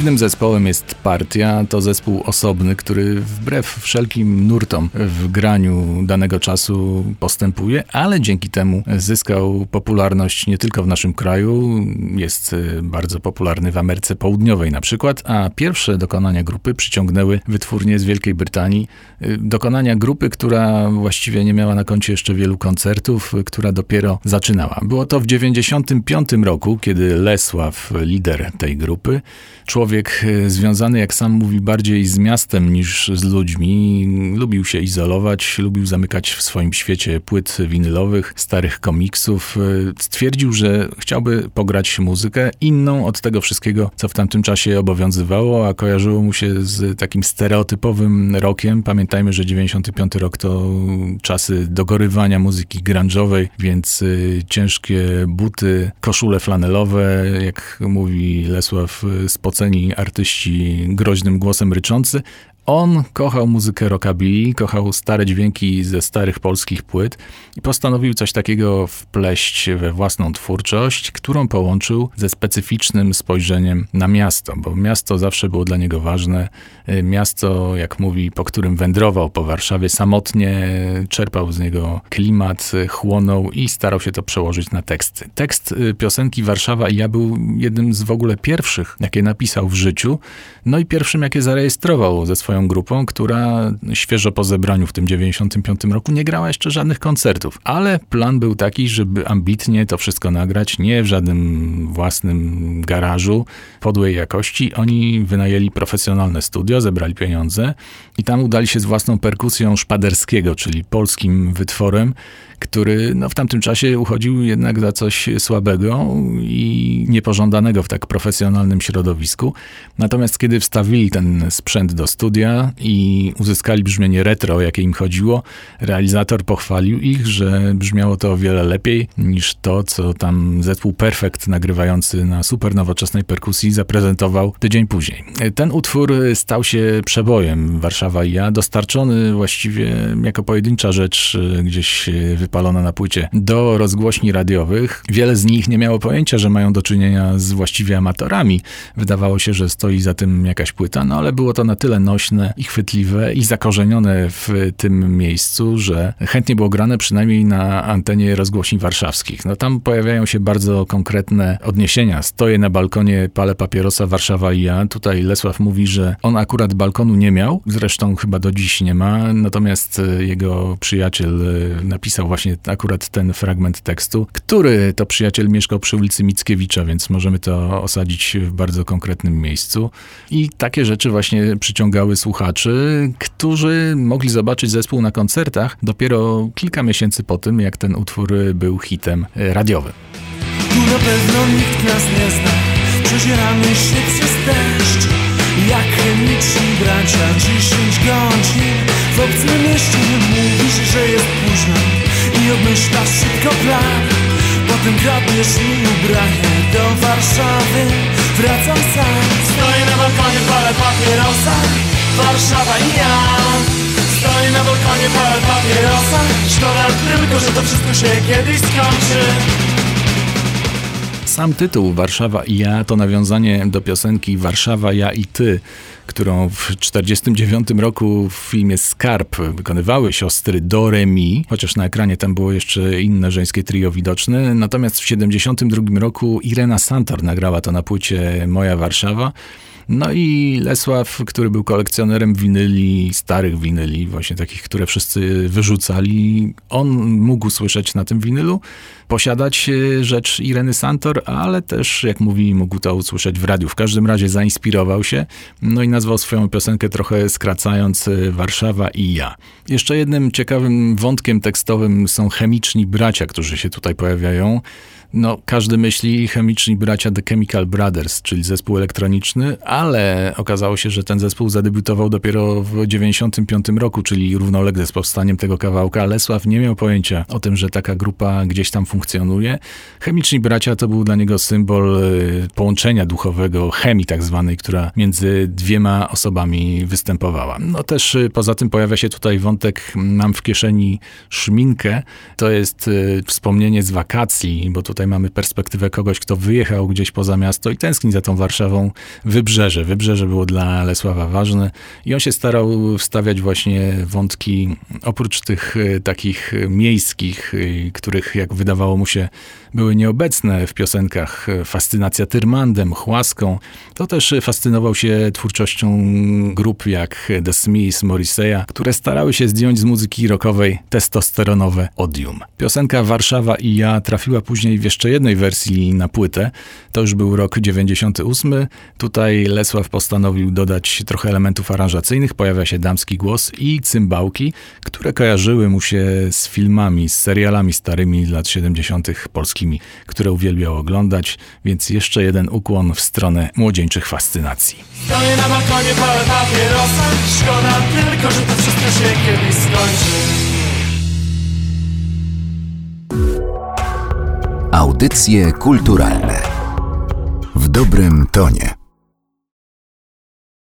Dziwnym zespołem jest Partia. To zespół osobny, który wbrew wszelkim nurtom w graniu danego czasu postępuje, ale dzięki temu zyskał popularność nie tylko w naszym kraju, jest y, bardzo popularny w Ameryce Południowej na przykład, a pierwsze dokonania grupy przyciągnęły wytwórnie z Wielkiej Brytanii. Y, dokonania grupy, która właściwie nie miała na koncie jeszcze wielu koncertów, y, która dopiero zaczynała. Było to w 1995 roku, kiedy Lesław, lider tej grupy, człowiek e, związany, jak sam mówi, bardziej z miastem niż z ludźmi. Lubił się izolować, lubił zamykać w swoim świecie płyt winylowych, starych komiksów. E, stwierdził, że chciałby pograć muzykę inną od tego wszystkiego, co w tamtym czasie obowiązywało, a kojarzyło mu się z takim stereotypowym rokiem. Pamiętajmy, że 95 rok to czasy dogorywania muzyki grunge'owej, więc e, ciężkie buty, koszule flanelowe, jak mówi Lesław, spocone artyści groźnym głosem ryczący, on kochał muzykę rockabilly, kochał stare dźwięki ze starych polskich płyt i postanowił coś takiego wpleść we własną twórczość, którą połączył ze specyficznym spojrzeniem na miasto, bo miasto zawsze było dla niego ważne. Y, miasto, jak mówi, po którym wędrował po Warszawie samotnie, czerpał z niego klimat, chłonął i starał się to przełożyć na teksty. Tekst y, piosenki Warszawa i ja był jednym z w ogóle pierwszych, jakie napisał w życiu, no i pierwszym, jakie zarejestrował ze swoją grupą, która świeżo po zebraniu w tym 95 roku nie grała jeszcze żadnych koncertów. Ale plan był taki, żeby ambitnie to wszystko nagrać, nie w żadnym własnym garażu podłej jakości. Oni wynajęli profesjonalne studio, zebrali pieniądze i tam udali się z własną perkusją Szpaderskiego, czyli polskim wytworem, który no, w tamtym czasie uchodził jednak za coś słabego i niepożądanego w tak profesjonalnym środowisku. Natomiast kiedy wstawili ten sprzęt do studia i uzyskali brzmienie retro, o jakie im chodziło, realizator pochwalił ich, że brzmiało to o wiele lepiej niż to, co tam zespół Perfect nagrywający na super nowoczesnej perkusji zaprezentował tydzień później. Ten utwór stał się przebojem Warszawa i ja, dostarczony właściwie jako pojedyncza rzecz gdzieś wypalona na płycie do rozgłośni radiowych. Wiele z nich nie miało pojęcia, że mają do czynienia z właściwie amatorami. Wydawało się, że stoi za tym jakaś płyta, no ale było to na tyle nośne i chwytliwe i zakorzenione w tym miejscu, że chętnie było grane przynajmniej na antenie rozgłośni warszawskich. No tam pojawiają się bardzo konkretne odniesienia. Stoję na balkonie, palę papierosa Warszawa i ja. Tutaj Lesław mówi, że on akurat balkonu nie miał, zresztą chyba do dziś nie ma, natomiast jego przyjaciel napisał właśnie właśnie akurat ten fragment tekstu, który to przyjaciel mieszkał przy ulicy Mickiewicza, więc możemy to osadzić w bardzo konkretnym miejscu. I takie rzeczy właśnie przyciągały słuchaczy, którzy mogli zobaczyć zespół na koncertach dopiero kilka miesięcy po tym, jak ten utwór był hitem radiowym. Tu na pewno nikt nas nie zna, przezieramy się przez deszcz, jak chemiczni bracia, i obmyślasz szybko plan. Potem kradniesz mi ubranie do Warszawy. Wracam sam. Stoję na balkonie, palę papierosa. Warszawa i ja. Stoję na balkonie, palę papierosa. Szkoda tylko, że to wszystko się kiedyś skończy. Sam tytuł Warszawa i ja to nawiązanie do piosenki Warszawa, ja i ty, którą w 1949 roku w filmie Skarb wykonywały siostry do Remi, chociaż na ekranie tam było jeszcze inne żeńskie trio widoczne. Natomiast w 1972 roku Irena Santor nagrała to na płycie Moja Warszawa. No i Lesław, który był kolekcjonerem winyli, starych winyli, właśnie takich, które wszyscy wyrzucali, on mógł słyszeć na tym winylu, posiadać e, rzecz Ireny Santor, ale też, jak mówi, mógł to usłyszeć w radiu. W każdym razie zainspirował się, no i nazwał swoją piosenkę trochę skracając e, Warszawa i ja. Jeszcze jednym ciekawym wątkiem tekstowym są chemiczni bracia, którzy się tutaj pojawiają. No, każdy myśli chemiczni bracia The Chemical Brothers, czyli zespół elektroniczny, ale okazało się, że ten zespół zadebiutował dopiero w 95 roku, czyli równolegle z powstaniem tego kawałka. Lesław nie miał pojęcia o tym, że taka grupa gdzieś tam funkcjonuje. Chemiczni bracia to był dla niego symbol y, połączenia duchowego, chemii tak zwanej, która między dwiema osobami występowała. No też y, poza tym pojawia się tutaj wątek, mam w kieszeni szminkę. To jest y, wspomnienie z wakacji, bo tutaj mamy perspektywę kogoś, kto wyjechał gdzieś poza miasto i tęskni za tą Warszawą. Wybrzeże. Wybrzeże było dla Lesława ważne i on się starał wstawiać właśnie wątki oprócz tych y, takich miejskich, których jak wydawało mu się były nieobecne w piosenkach. Fascynacja Tyrmandem, Chłaską. To też fascynował się twórczością grup jak The Smiths, Morrissey'a, które starały się zdjąć z muzyki rockowej testosteronowe odium. Piosenka Warszawa i ja trafiła później w jeszcze jednej wersji na płytę. To już był rok 98. Tutaj Lesław postanowił dodać trochę elementów aranżacyjnych. Pojawia się damski głos i cymbałki, które kojarzyły mu się z filmami, z serialami starymi lat 70. które uwielbiał oglądać, więc jeszcze jeden ukłon w stronę młodzieńczych fascynacji. Stoję na balkonie, papierosa Szkoda tylko, że to wszystko się kiedyś skończy Audycje kulturalne w dobrym tonie.